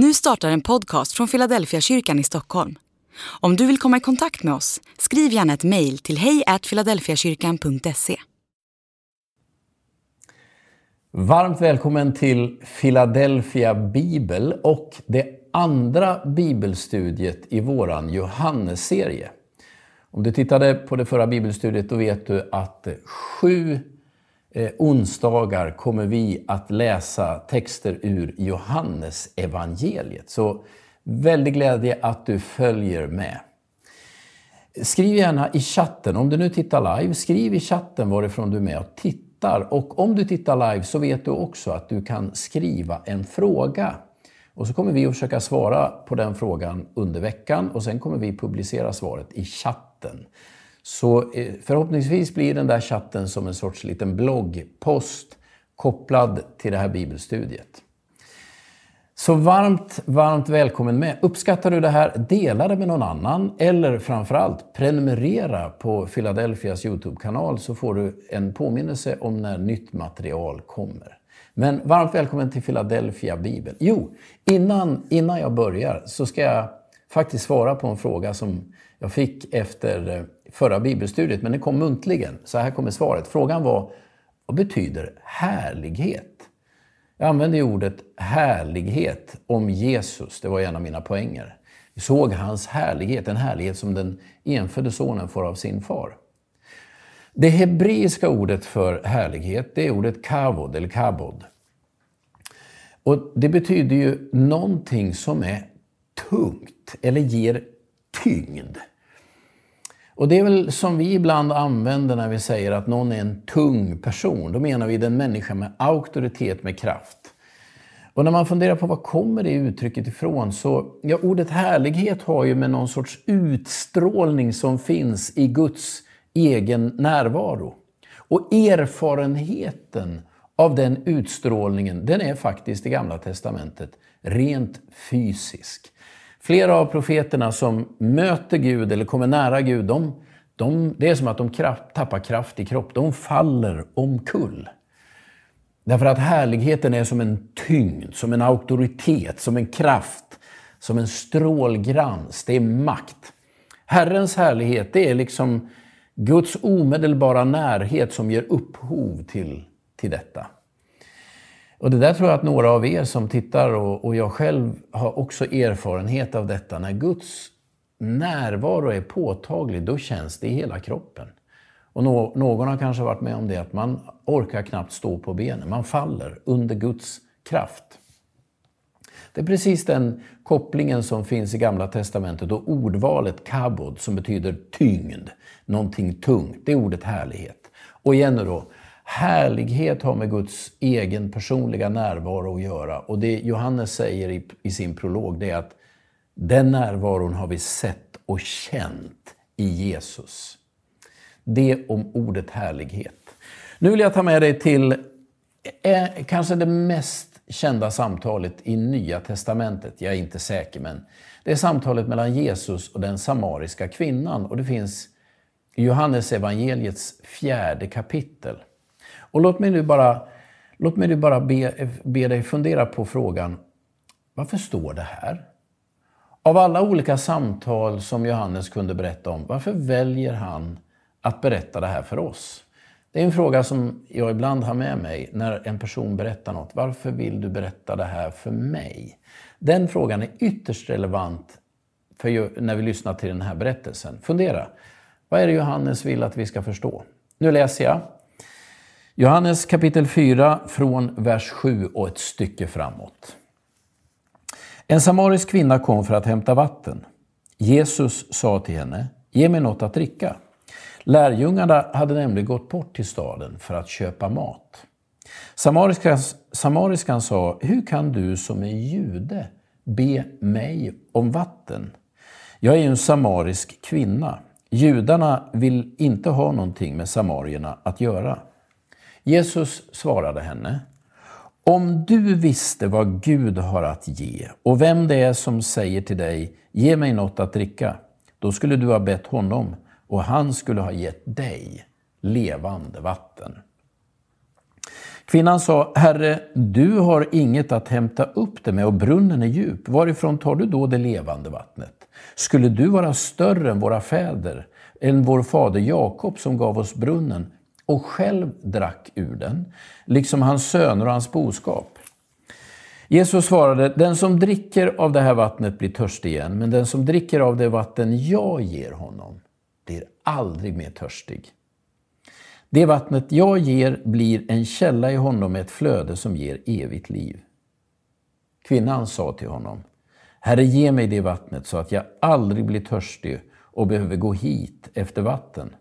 Nu startar en podcast från Philadelphia kyrkan i Stockholm. Om du vill komma i kontakt med oss, skriv gärna ett mejl till hejfiladelfiakyrkan.se. Varmt välkommen till Philadelphia Bibel och det andra bibelstudiet i våran Johannesserie. Om du tittade på det förra bibelstudiet då vet du att sju eh, onsdagar kommer vi att läsa texter ur Johannes evangeliet. Så väldigt glädje att du följer med. Skriv gärna i chatten, om du nu tittar live, skriv i chatten varifrån du är med och tittar. Och om du tittar live så vet du också att du kan skriva en fråga. Och så kommer vi att försöka svara på den frågan under veckan och sen kommer vi publicera svaret i chatten. Så eh, förhoppningsvis blir den där chatten som en sorts liten bloggpost kopplad till det här bibelstudiet. Så varmt, varmt välkommen med. Uppskattar du det här, dela det med någon annan eller framförallt prenumerera på Philadelphias Youtube-kanal så får du en påminnelse om när nytt material kommer. Men varmt välkommen till Philadelphia Bibel. Jo, innan, innan jag börjar så ska jag faktiskt svara på en fråga som jag fick efter eh, förra bibelstudiet, men det kom muntligen. Så här kommer svaret. Frågan var, vad betyder härlighet? Jag använde ordet härlighet om Jesus, det var en av mina poänger. Vi såg hans härlighet, en härlighet som den enfödde sonen får av sin far. Det hebreiska ordet för härlighet, det är ordet kavod eller kabod. Och det betyder ju någonting som är tungt eller ger tyngd. Och det är väl som vi ibland använder när vi säger att någon är en tung person. Då menar vi den människa med auktoritet, med kraft. Och när man funderar på var kommer det uttrycket ifrån så, ja, ordet härlighet har ju med någon sorts utstrålning som finns i Guds egen närvaro. Och erfarenheten av den utstrålningen, den är faktiskt i Gamla Testamentet rent fysisk. Flera av profeterna som möter Gud eller kommer nära Gud, de, de, det är som att de kraft, tappar kraft i kropp. De faller omkull. Därför att härligheten är som en tyngd, som en auktoritet, som en kraft, som en strålgrans. Det är makt. Herrens härlighet, det är liksom Guds omedelbara närhet som ger upphov till, till detta. Och det där tror jag att några av er som tittar och, och jag själv har också erfarenhet av detta. När Guds närvaro är påtaglig, då känns det i hela kroppen. Och no, någon har kanske varit med om det, att man orkar knappt stå på benen. Man faller under Guds kraft. Det är precis den kopplingen som finns i Gamla Testamentet och ordvalet kabod som betyder tyngd, någonting tungt. Det är ordet härlighet. Och igen nu då, Härlighet har med Guds egen personliga närvaro att göra. Och det Johannes säger i, i sin prolog det är att den närvaron har vi sett och känt i Jesus. Det om ordet härlighet. Nu vill jag ta med dig till eh, kanske det mest kända samtalet i Nya Testamentet. Jag är inte säker, men det är samtalet mellan Jesus och den samariska kvinnan. Och det finns i Johannes evangeliets fjärde kapitel. Och låt mig nu bara, låt mig nu bara be, be dig fundera på frågan, varför står det här? Av alla olika samtal som Johannes kunde berätta om, varför väljer han att berätta det här för oss? Det är en fråga som jag ibland har med mig när en person berättar något. Varför vill du berätta det här för mig? Den frågan är ytterst relevant för när vi lyssnar till den här berättelsen. Fundera. Vad är det Johannes vill att vi ska förstå? Nu läser jag Johannes kapitel 4 från vers 7 och ett stycke framåt. En samarisk kvinna kom för att hämta vatten. Jesus sa till henne, ge mig något att dricka. Lärjungarna hade nämligen gått bort till staden för att köpa mat. Samariskan, samariskan sa, hur kan du som är jude be mig om vatten? Jag är ju en samarisk kvinna. Judarna vill inte ha någonting med samarierna att göra. Jesus svarade henne, om du visste vad Gud har att ge och vem det är som säger till dig, ge mig något att dricka, då skulle du ha bett honom och han skulle ha gett dig levande vatten. Kvinnan sa, Herre, du har inget att hämta upp det med och brunnen är djup. Varifrån tar du då det levande vattnet? Skulle du vara större än våra fäder, än vår fader Jakob som gav oss brunnen och själv drack ur den, liksom hans söner och hans boskap? Jesus svarade, den som dricker av det här vattnet blir törstig igen, men den som dricker av det vatten jag ger honom blir aldrig mer törstig. Det vattnet jag ger blir en källa i honom med ett flöde som ger evigt liv. Kvinnan sa till honom, Herre ge mig det vattnet så att jag aldrig blir törstig och behöver gå hit efter vatten.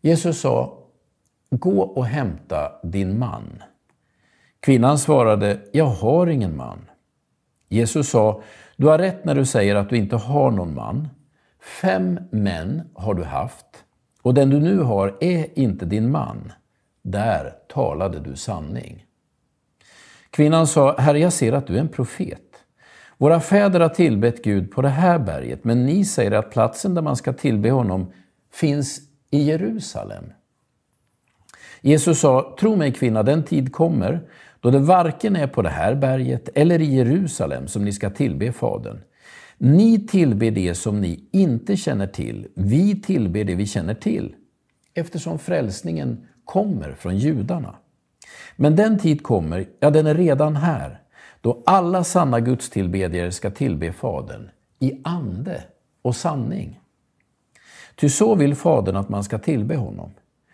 Jesus sa, Gå och hämta din man. Kvinnan svarade, Jag har ingen man. Jesus sa, Du har rätt när du säger att du inte har någon man. Fem män har du haft och den du nu har är inte din man. Där talade du sanning. Kvinnan sa, Herre, jag ser att du är en profet. Våra fäder har tillbett Gud på det här berget, men ni säger att platsen där man ska tillbe honom finns i Jerusalem. Jesus sa, tro mig kvinna, den tid kommer då det varken är på det här berget eller i Jerusalem som ni ska tillbe Fadern. Ni tillber det som ni inte känner till. Vi tillber det vi känner till. Eftersom frälsningen kommer från judarna. Men den tid kommer, ja den är redan här, då alla sanna gudstillbedjare ska tillbe Fadern i ande och sanning. Ty så vill Fadern att man ska tillbe honom.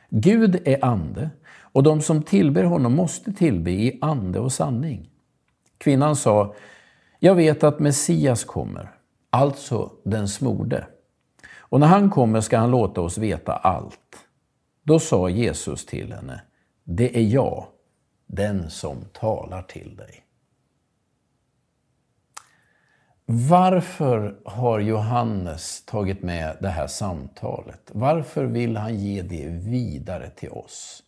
Gud är ande och de som tillber honom måste tillbe i ande och sanning. Kvinnan sa, jag vet att Messias kommer, alltså den smorde. Och när han kommer ska han låta oss veta allt. Då sa Jesus till henne, det är jag, den som talar till dig. Varför har Johannes tagit med det här samtalet? Varför vill han ge det vidare till oss?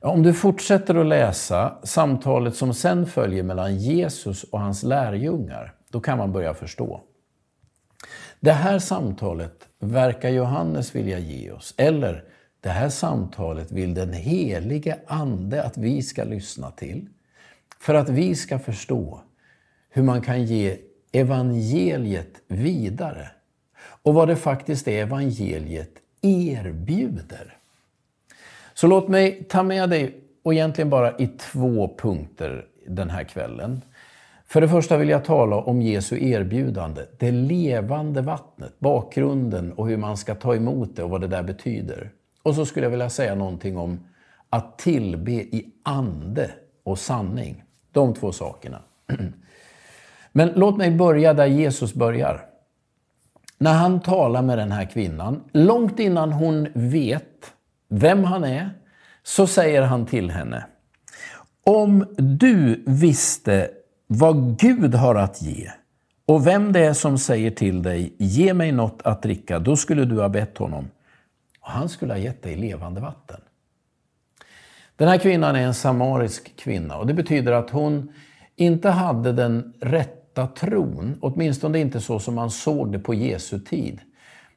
Om du fortsätter att läsa samtalet som sen följer mellan Jesus och hans lärjungar, då kan man börja förstå. Det här samtalet verkar Johannes vilja ge oss, eller det här samtalet vill den helige Ande att vi ska lyssna till, för att vi ska förstå hur man kan ge evangeliet vidare och vad det faktiskt är evangeliet erbjuder. Så låt mig ta med dig, och egentligen bara i två punkter den här kvällen. För det första vill jag tala om Jesu erbjudande, det levande vattnet, bakgrunden och hur man ska ta emot det och vad det där betyder. Och så skulle jag vilja säga någonting om att tillbe i ande och sanning. De två sakerna. Men låt mig börja där Jesus börjar. När han talar med den här kvinnan, långt innan hon vet vem han är, så säger han till henne. Om du visste vad Gud har att ge och vem det är som säger till dig, ge mig något att dricka, då skulle du ha bett honom. Och han skulle ha gett dig levande vatten. Den här kvinnan är en samarisk kvinna och det betyder att hon inte hade den rätta tron, åtminstone inte så som man såg det på Jesu tid.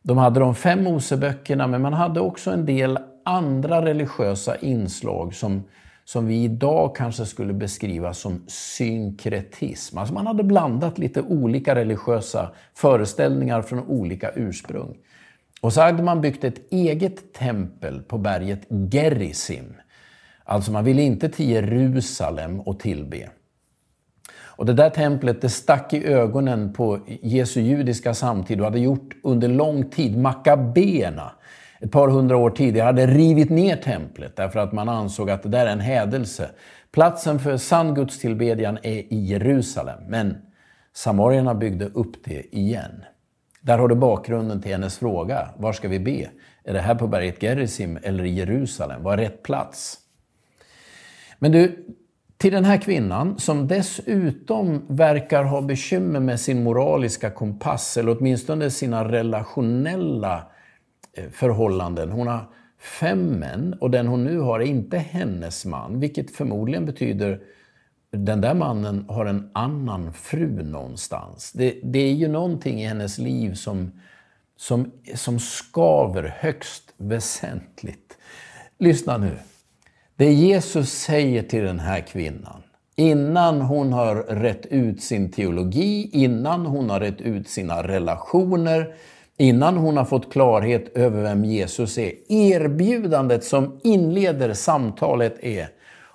De hade de fem Moseböckerna, men man hade också en del andra religiösa inslag som, som vi idag kanske skulle beskriva som synkretism. Alltså man hade blandat lite olika religiösa föreställningar från olika ursprung. Och så hade man byggt ett eget tempel på berget Gerizim. Alltså man ville inte till Jerusalem och tillbe. Och det där templet det stack i ögonen på Jesu judiska samtid och hade gjort under lång tid. makabéerna, ett par hundra år tidigare, hade rivit ner templet därför att man ansåg att det där är en hädelse. Platsen för sann gudstillbedjan är i Jerusalem, men samarierna byggde upp det igen. Där har du bakgrunden till hennes fråga. Var ska vi be? Är det här på berget Gerizim eller i Jerusalem? Vad är rätt plats? Men du, till den här kvinnan som dessutom verkar ha bekymmer med sin moraliska kompass, eller åtminstone sina relationella eh, förhållanden. Hon har fem män och den hon nu har är inte hennes man, vilket förmodligen betyder den där mannen har en annan fru någonstans. Det, det är ju någonting i hennes liv som, som, som skaver högst väsentligt. Lyssna nu. Det Jesus säger till den här kvinnan, innan hon har rätt ut sin teologi, innan hon har rätt ut sina relationer, innan hon har fått klarhet över vem Jesus är. Erbjudandet som inleder samtalet är,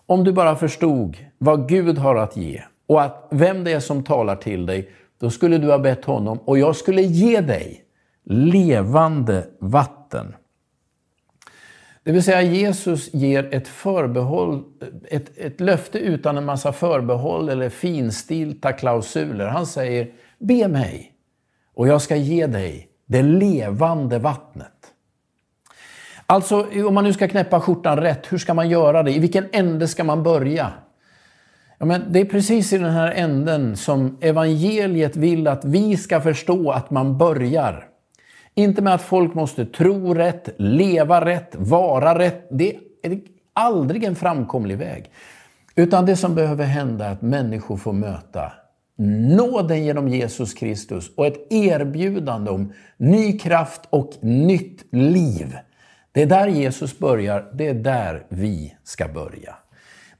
om du bara förstod vad Gud har att ge och att vem det är som talar till dig, då skulle du ha bett honom och jag skulle ge dig levande vatten. Det vill säga Jesus ger ett förbehåll, ett, ett löfte utan en massa förbehåll eller finstilta klausuler. Han säger, be mig och jag ska ge dig det levande vattnet. Alltså, om man nu ska knäppa skjortan rätt, hur ska man göra det? I vilken ände ska man börja? Ja, men det är precis i den här änden som evangeliet vill att vi ska förstå att man börjar. Inte med att folk måste tro rätt, leva rätt, vara rätt. Det är aldrig en framkomlig väg. Utan det som behöver hända är att människor får möta nåden genom Jesus Kristus och ett erbjudande om ny kraft och nytt liv. Det är där Jesus börjar, det är där vi ska börja.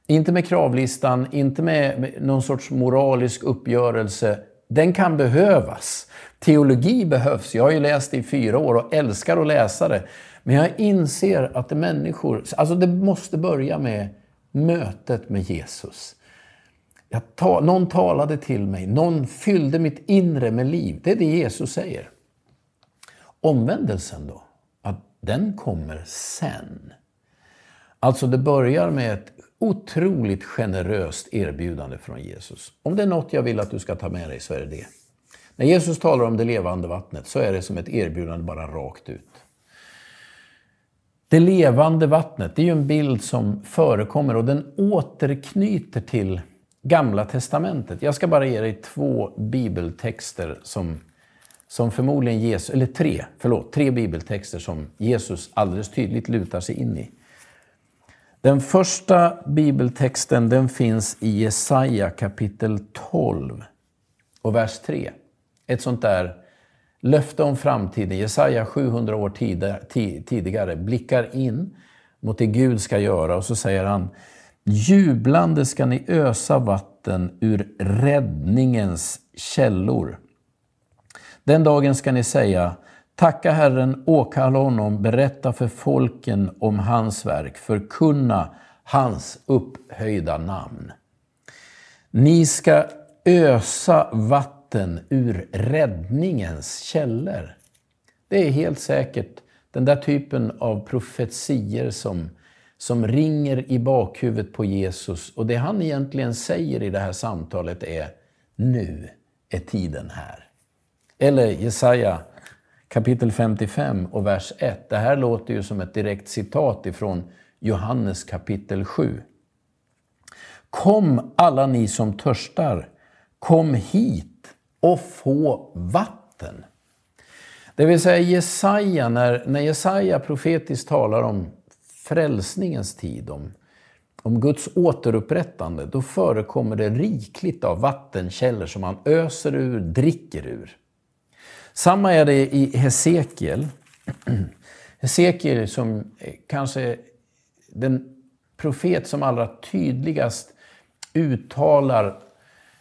Inte med kravlistan, inte med någon sorts moralisk uppgörelse. Den kan behövas. Teologi behövs. Jag har ju läst i fyra år och älskar att läsa det. Men jag inser att det människor, alltså det måste börja med mötet med Jesus. Ta, någon talade till mig, någon fyllde mitt inre med liv. Det är det Jesus säger. Omvändelsen då? Att den kommer sen. Alltså det börjar med ett otroligt generöst erbjudande från Jesus. Om det är något jag vill att du ska ta med dig så är det det. När Jesus talar om det levande vattnet så är det som ett erbjudande bara rakt ut. Det levande vattnet, det är ju en bild som förekommer och den återknyter till Gamla Testamentet. Jag ska bara ge dig två bibeltexter som, som förmodligen Jesus, eller tre, förlåt, tre bibeltexter som Jesus alldeles tydligt lutar sig in i. Den första bibeltexten den finns i Jesaja kapitel 12 och vers 3. Ett sånt där löfte om framtiden. Jesaja 700 år tidigare blickar in mot det Gud ska göra och så säger han Jublande ska ni ösa vatten ur räddningens källor. Den dagen ska ni säga Tacka Herren, åkalla honom, berätta för folken om hans verk, förkunna hans upphöjda namn. Ni ska ösa vatten ur räddningens källor. Det är helt säkert den där typen av profetier som, som ringer i bakhuvudet på Jesus. Och det han egentligen säger i det här samtalet är Nu är tiden här. Eller Jesaja kapitel 55 och vers 1. Det här låter ju som ett direkt citat ifrån Johannes kapitel 7. Kom alla ni som törstar, kom hit och få vatten. Det vill säga Jesaja, när, när Jesaja profetiskt talar om frälsningens tid, om, om Guds återupprättande, då förekommer det rikligt av vattenkällor som man öser ur, dricker ur. Samma är det i Hesekiel. Hesekiel som kanske den profet som allra tydligast uttalar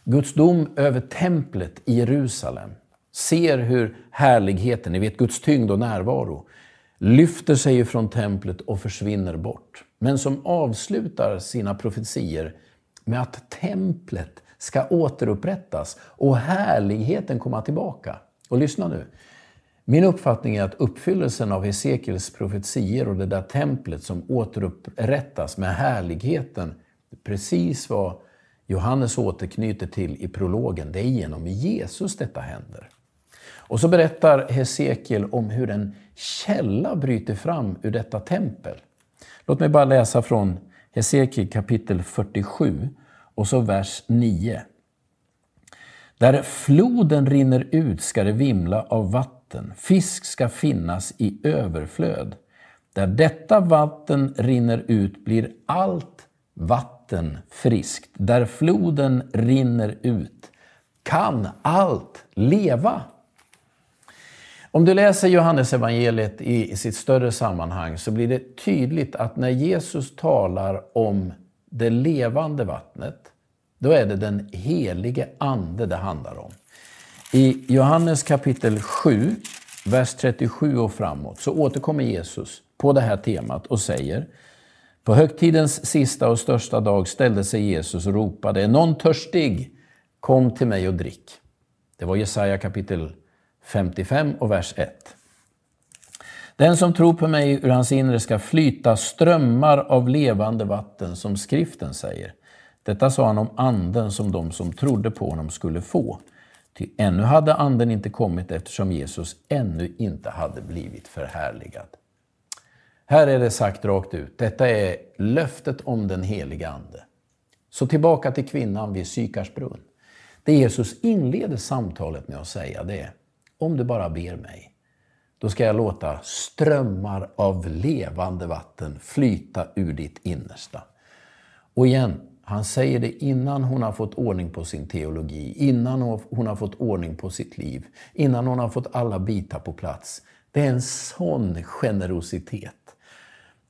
Guds dom över templet i Jerusalem. Ser hur härligheten, ni vet Guds tyngd och närvaro, lyfter sig från templet och försvinner bort. Men som avslutar sina profetier med att templet ska återupprättas och härligheten komma tillbaka. Och lyssna nu. Min uppfattning är att uppfyllelsen av Hesekiels profetier och det där templet som återupprättas med härligheten, precis vad Johannes återknyter till i prologen, det är genom Jesus detta händer. Och så berättar Hesekiel om hur en källa bryter fram ur detta tempel. Låt mig bara läsa från Hesekiel kapitel 47 och så vers 9. Där floden rinner ut ska det vimla av vatten. Fisk ska finnas i överflöd. Där detta vatten rinner ut blir allt vatten friskt. Där floden rinner ut kan allt leva. Om du läser Johannes evangeliet i sitt större sammanhang så blir det tydligt att när Jesus talar om det levande vattnet, då är det den helige Ande det handlar om. I Johannes kapitel 7, vers 37 och framåt, så återkommer Jesus på det här temat och säger På högtidens sista och största dag ställde sig Jesus och ropade Är någon törstig? Kom till mig och drick. Det var Jesaja kapitel 55 och vers 1. Den som tror på mig, ur hans inre ska flyta strömmar av levande vatten, som skriften säger. Detta sa han om anden som de som trodde på honom skulle få. Ty ännu hade anden inte kommit eftersom Jesus ännu inte hade blivit förhärligad. Här är det sagt rakt ut, detta är löftet om den heliga Ande. Så tillbaka till kvinnan vid Sykars brunn. Det Jesus inleder samtalet med att säga det är. om du bara ber mig, då ska jag låta strömmar av levande vatten flyta ur ditt innersta. Och igen, han säger det innan hon har fått ordning på sin teologi, innan hon har fått ordning på sitt liv, innan hon har fått alla bitar på plats. Det är en sån generositet.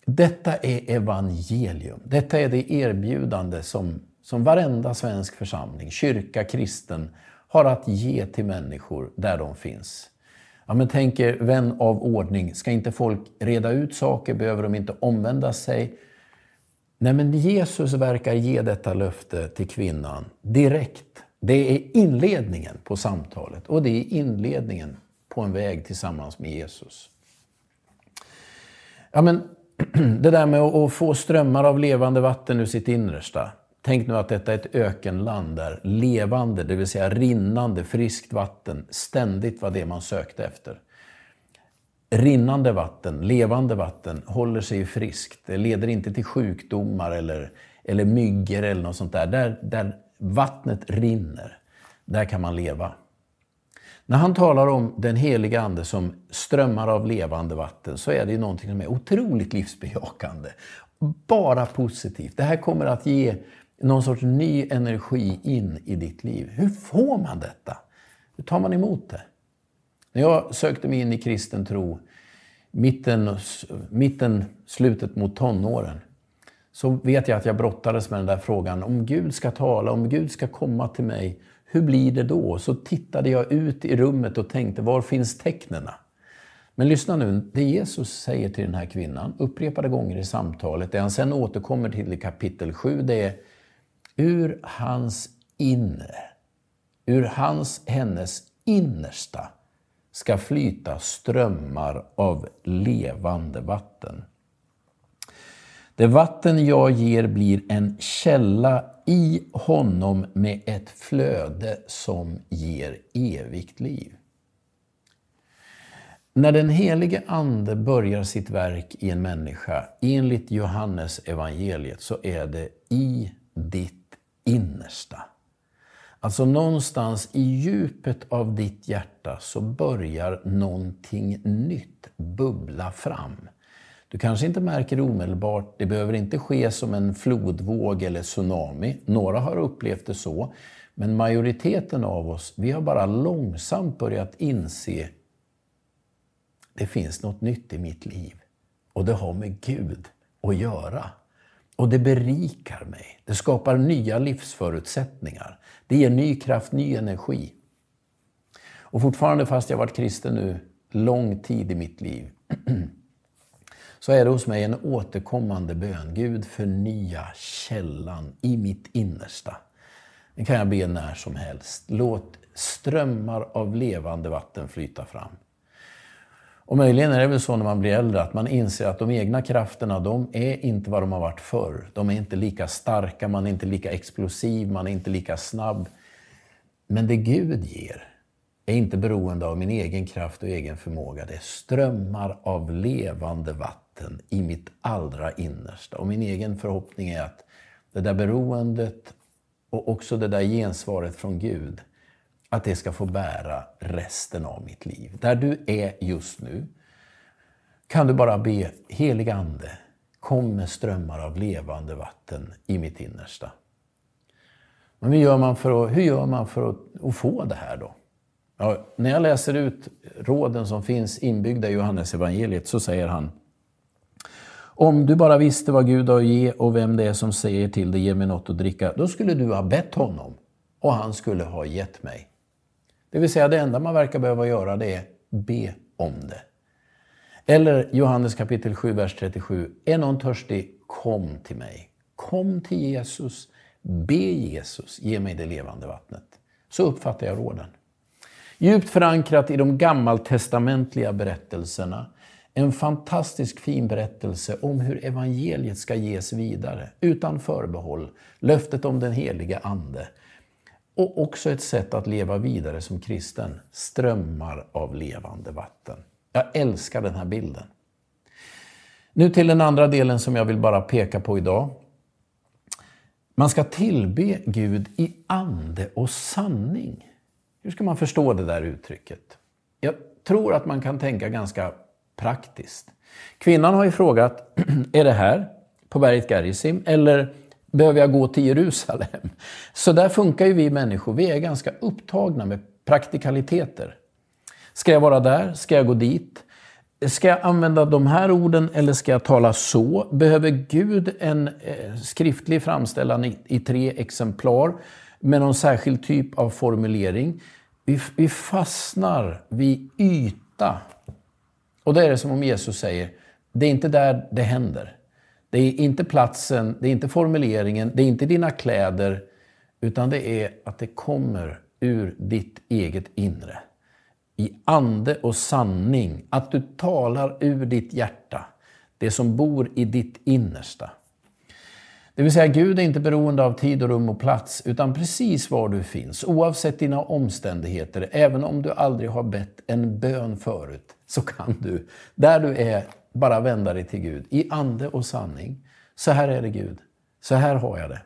Detta är evangelium. Detta är det erbjudande som, som varenda svensk församling, kyrka, kristen, har att ge till människor där de finns. Ja, men tänker vän av ordning, ska inte folk reda ut saker? Behöver de inte omvända sig? Nej, men Jesus verkar ge detta löfte till kvinnan direkt. Det är inledningen på samtalet och det är inledningen på en väg tillsammans med Jesus. Ja, men det där med att få strömmar av levande vatten ur sitt innersta. Tänk nu att detta är ett ökenland där levande, det vill säga rinnande, friskt vatten ständigt var det man sökte efter. Rinnande vatten, levande vatten, håller sig friskt. Det leder inte till sjukdomar eller, eller myggor eller något sånt där. där. Där vattnet rinner, där kan man leva. När han talar om den heliga Ande som strömmar av levande vatten så är det ju någonting som är otroligt livsbejakande. Bara positivt. Det här kommer att ge någon sorts ny energi in i ditt liv. Hur får man detta? Hur tar man emot det? När jag sökte mig in i kristen tro, mitten, mitten slutet mot tonåren, så vet jag att jag brottades med den där frågan. Om Gud ska tala, om Gud ska komma till mig, hur blir det då? Så tittade jag ut i rummet och tänkte, var finns tecknen? Men lyssna nu, det Jesus säger till den här kvinnan upprepade gånger i samtalet, det han sen återkommer till i kapitel 7, det är ur hans inre, ur hans, hennes innersta ska flyta strömmar av levande vatten. Det vatten jag ger blir en källa i honom med ett flöde som ger evigt liv. När den helige Ande börjar sitt verk i en människa, enligt Johannes evangeliet, så är det i ditt innersta. Alltså någonstans i djupet av ditt hjärta så börjar någonting nytt bubbla fram. Du kanske inte märker det omedelbart, det behöver inte ske som en flodvåg eller tsunami. Några har upplevt det så. Men majoriteten av oss, vi har bara långsamt börjat inse det finns något nytt i mitt liv. Och det har med Gud att göra. Och det berikar mig. Det skapar nya livsförutsättningar. Det ger ny kraft, ny energi. Och fortfarande, fast jag varit kristen nu lång tid i mitt liv, så är det hos mig en återkommande bön. Gud, förnya källan i mitt innersta. Det kan jag be när som helst. Låt strömmar av levande vatten flyta fram. Och möjligen är det väl så när man blir äldre att man inser att de egna krafterna, de är inte vad de har varit förr. De är inte lika starka, man är inte lika explosiv, man är inte lika snabb. Men det Gud ger är inte beroende av min egen kraft och egen förmåga. Det är strömmar av levande vatten i mitt allra innersta. Och min egen förhoppning är att det där beroendet och också det där gensvaret från Gud, att det ska få bära resten av mitt liv. Där du är just nu kan du bara be, helig Ande, kom med strömmar av levande vatten i mitt innersta. Men hur gör man för att, hur gör man för att, att få det här då? Ja, när jag läser ut råden som finns inbyggda i Johannes evangeliet så säger han om du bara visste vad Gud har att ge och vem det är som säger till dig, ge mig något att dricka, då skulle du ha bett honom och han skulle ha gett mig. Det vill säga, det enda man verkar behöva göra det är be om det. Eller Johannes kapitel 7, vers 37. Är någon törstig, kom till mig. Kom till Jesus. Be Jesus, ge mig det levande vattnet. Så uppfattar jag råden. Djupt förankrat i de gammaltestamentliga berättelserna. En fantastisk fin berättelse om hur evangeliet ska ges vidare, utan förbehåll. Löftet om den heliga Ande. Och också ett sätt att leva vidare som kristen. Strömmar av levande vatten. Jag älskar den här bilden. Nu till den andra delen som jag vill bara peka på idag. Man ska tillbe Gud i ande och sanning. Hur ska man förstå det där uttrycket? Jag tror att man kan tänka ganska praktiskt. Kvinnan har ju frågat, är det här på berget Gerizim eller behöver jag gå till Jerusalem? Så där funkar ju vi människor. Vi är ganska upptagna med praktikaliteter. Ska jag vara där? Ska jag gå dit? Ska jag använda de här orden eller ska jag tala så? Behöver Gud en eh, skriftlig framställan i, tre exemplar med någon särskild typ av formulering? Vi, vi fastnar vid yta. Och det är det som om Jesus säger, det är inte där det händer. Det är inte platsen, det är inte formuleringen, det är inte dina kläder, utan det är att det kommer ur ditt eget inre. I ande och sanning, att du talar ur ditt hjärta, det som bor i ditt innersta. Det vill säga, Gud är inte beroende av tid och rum och plats, utan precis var du finns, oavsett dina omständigheter, även om du aldrig har bett en bön förut, så kan du, där du är, bara vända dig till Gud i ande och sanning. Så här är det Gud, så här har jag det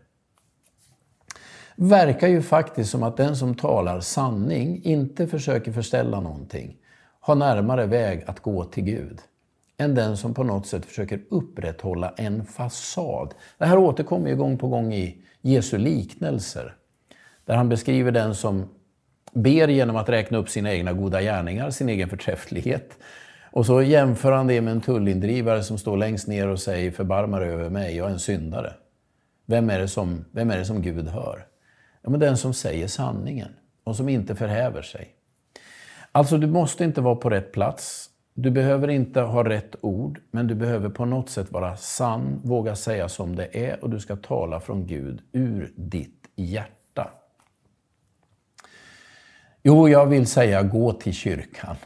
verkar ju faktiskt som att den som talar sanning inte försöker förställa någonting, har närmare väg att gå till Gud än den som på något sätt försöker upprätthålla en fasad. Det här återkommer ju gång på gång i Jesu liknelser, där han beskriver den som ber genom att räkna upp sina egna goda gärningar, sin egen förträfflighet. Och så jämför han det med en tullindrivare som står längst ner och säger förbarmar över mig, jag är en syndare. Vem är det som, vem är det som Gud hör? Ja, men den som säger sanningen och som inte förhäver sig. Alltså, du måste inte vara på rätt plats. Du behöver inte ha rätt ord, men du behöver på något sätt vara sann, våga säga som det är och du ska tala från Gud ur ditt hjärta. Jo, jag vill säga gå till kyrkan.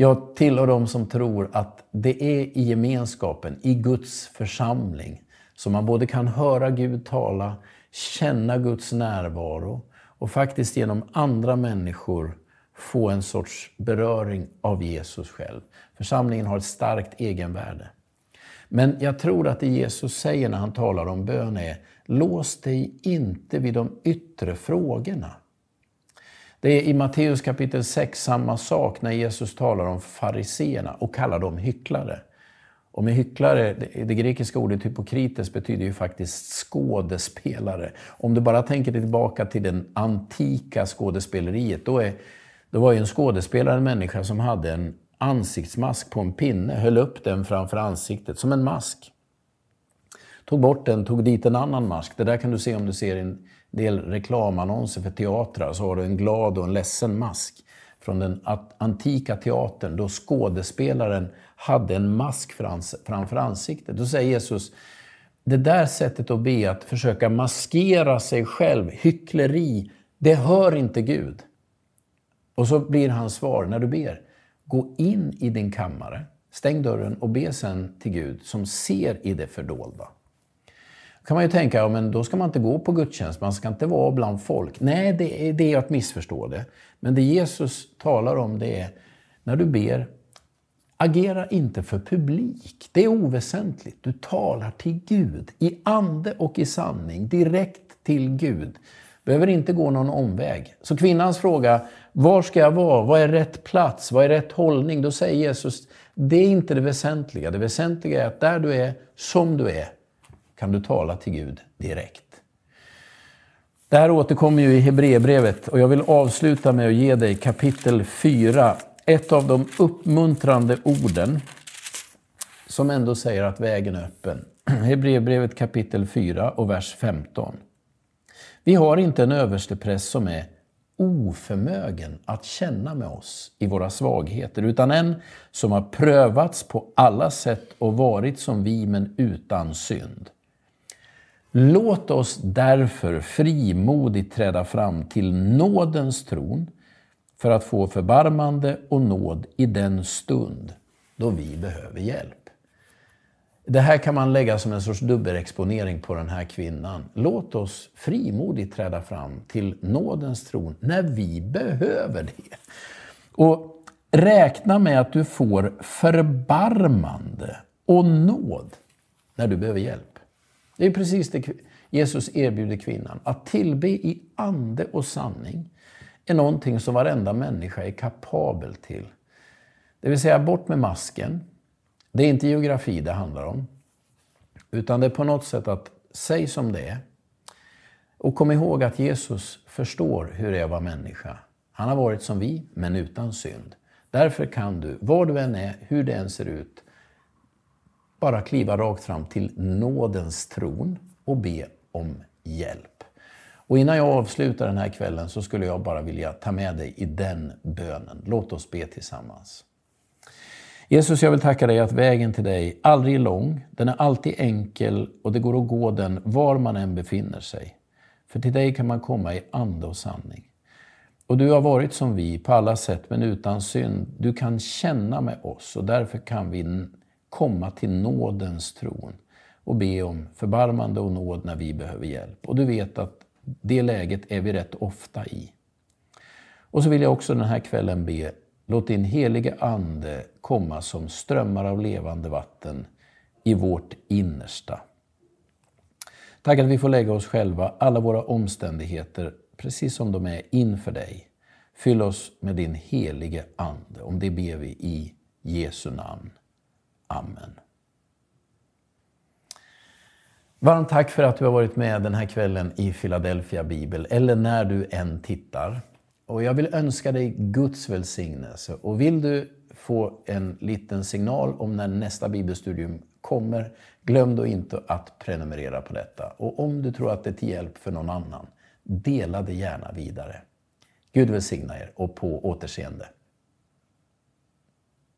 Jag tillhör de som tror att det är i gemenskapen, i Guds församling, som man både kan höra Gud tala, känna Guds närvaro och faktiskt genom andra människor få en sorts beröring av Jesus själv. Församlingen har ett starkt egenvärde. Men jag tror att det Jesus säger när han talar om bön är, lås dig inte vid de yttre frågorna. Det är i Matteus kapitel 6 samma sak när Jesus talar om fariseerna och kallar dem hycklare. Och med hycklare, det grekiska ordet hypokrites betyder ju faktiskt skådespelare. Om du bara tänker dig tillbaka till det antika skådespeleriet, då, är, då var ju en skådespelare en människa som hade en ansiktsmask på en pinne, höll upp den framför ansiktet som en mask. Tog bort den, tog dit en annan mask. Det där kan du se om du ser en del reklamannonser för teatrar, så har du en glad och en ledsen mask från den antika teatern då skådespelaren hade en mask framför ansiktet. Då säger Jesus, det där sättet att be, att försöka maskera sig själv, hyckleri, det hör inte Gud. Och så blir hans svar när du ber, gå in i din kammare, stäng dörren och be sen till Gud som ser i det fördolda. Då kan man ju tänka, ja, men då ska man inte gå på gudstjänst, man ska inte vara bland folk. Nej, det är, det är att missförstå det. Men det Jesus talar om det är, när du ber, agera inte för publik. Det är oväsentligt. Du talar till Gud i ande och i sanning, direkt till Gud. Behöver inte gå någon omväg. Så kvinnans fråga, var ska jag vara? Vad är rätt plats? Vad är rätt hållning? Då säger Jesus, det är inte det väsentliga. Det väsentliga är att där du är, som du är, kan du tala till Gud direkt. Det här återkommer ju i Hebreerbrevet och jag vill avsluta med att ge dig kapitel 4, ett av de uppmuntrande orden som ändå säger att vägen är öppen. Hebreerbrevet kapitel 4 och vers 15. Vi har inte en överstepräst som är oförmögen att känna med oss i våra svagheter, utan en som har prövats på alla sätt och varit som vi, men utan synd. Låt oss därför frimodigt träda fram till nådens tron för att få förbarmande och nåd i den stund då vi behöver hjälp. Det här kan man lägga som en sorts dubbelexponering på den här kvinnan. Låt oss frimodigt träda fram till nådens tron när vi behöver det. Och räkna med att du får förbarmande och nåd när du behöver hjälp. Det är precis det Jesus erbjuder kvinnan. Att tillbe i ande och sanning är någonting som varenda människa är kapabel till. Det vill säga, bort med masken. Det är inte geografi det handlar om. Utan det är på något sätt att säg som det är. Och kom ihåg att Jesus förstår hur det är att vara människa. Han har varit som vi, men utan synd. Därför kan du, var du än är, hur det än ser ut, bara kliva rakt fram till nådens tron och be om hjälp. Och innan jag avslutar den här kvällen så skulle jag bara vilja ta med dig i den bönen. Låt oss be tillsammans. Jesus, jag vill tacka dig att vägen till dig aldrig är lång, den är alltid enkel och det går att gå den var man än befinner sig. För till dig kan man komma i ande och sanning. Och du har varit som vi på alla sätt, men utan synd. Du kan känna med oss och därför kan vi komma till nådens tron och be om förbarmande och nåd när vi behöver hjälp. Och du vet att det läget är vi rätt ofta i. Och så vill jag också den här kvällen be, låt din helige Ande komma som strömmar av levande vatten i vårt innersta. Tack att vi får lägga oss själva, alla våra omständigheter, precis som de är inför dig. Fyll oss med din helige Ande. Om det ber vi i Jesu namn. Amen. Varmt tack för att du har varit med den här kvällen i Philadelphia Bibel, eller när du än tittar. Och jag vill önska dig Guds välsignelse. Och vill du få en liten signal om när nästa bibelstudium kommer, glöm då inte att prenumerera på detta. Och om du tror att det är till hjälp för någon annan, dela det gärna vidare. Gud välsigna er och på återseende.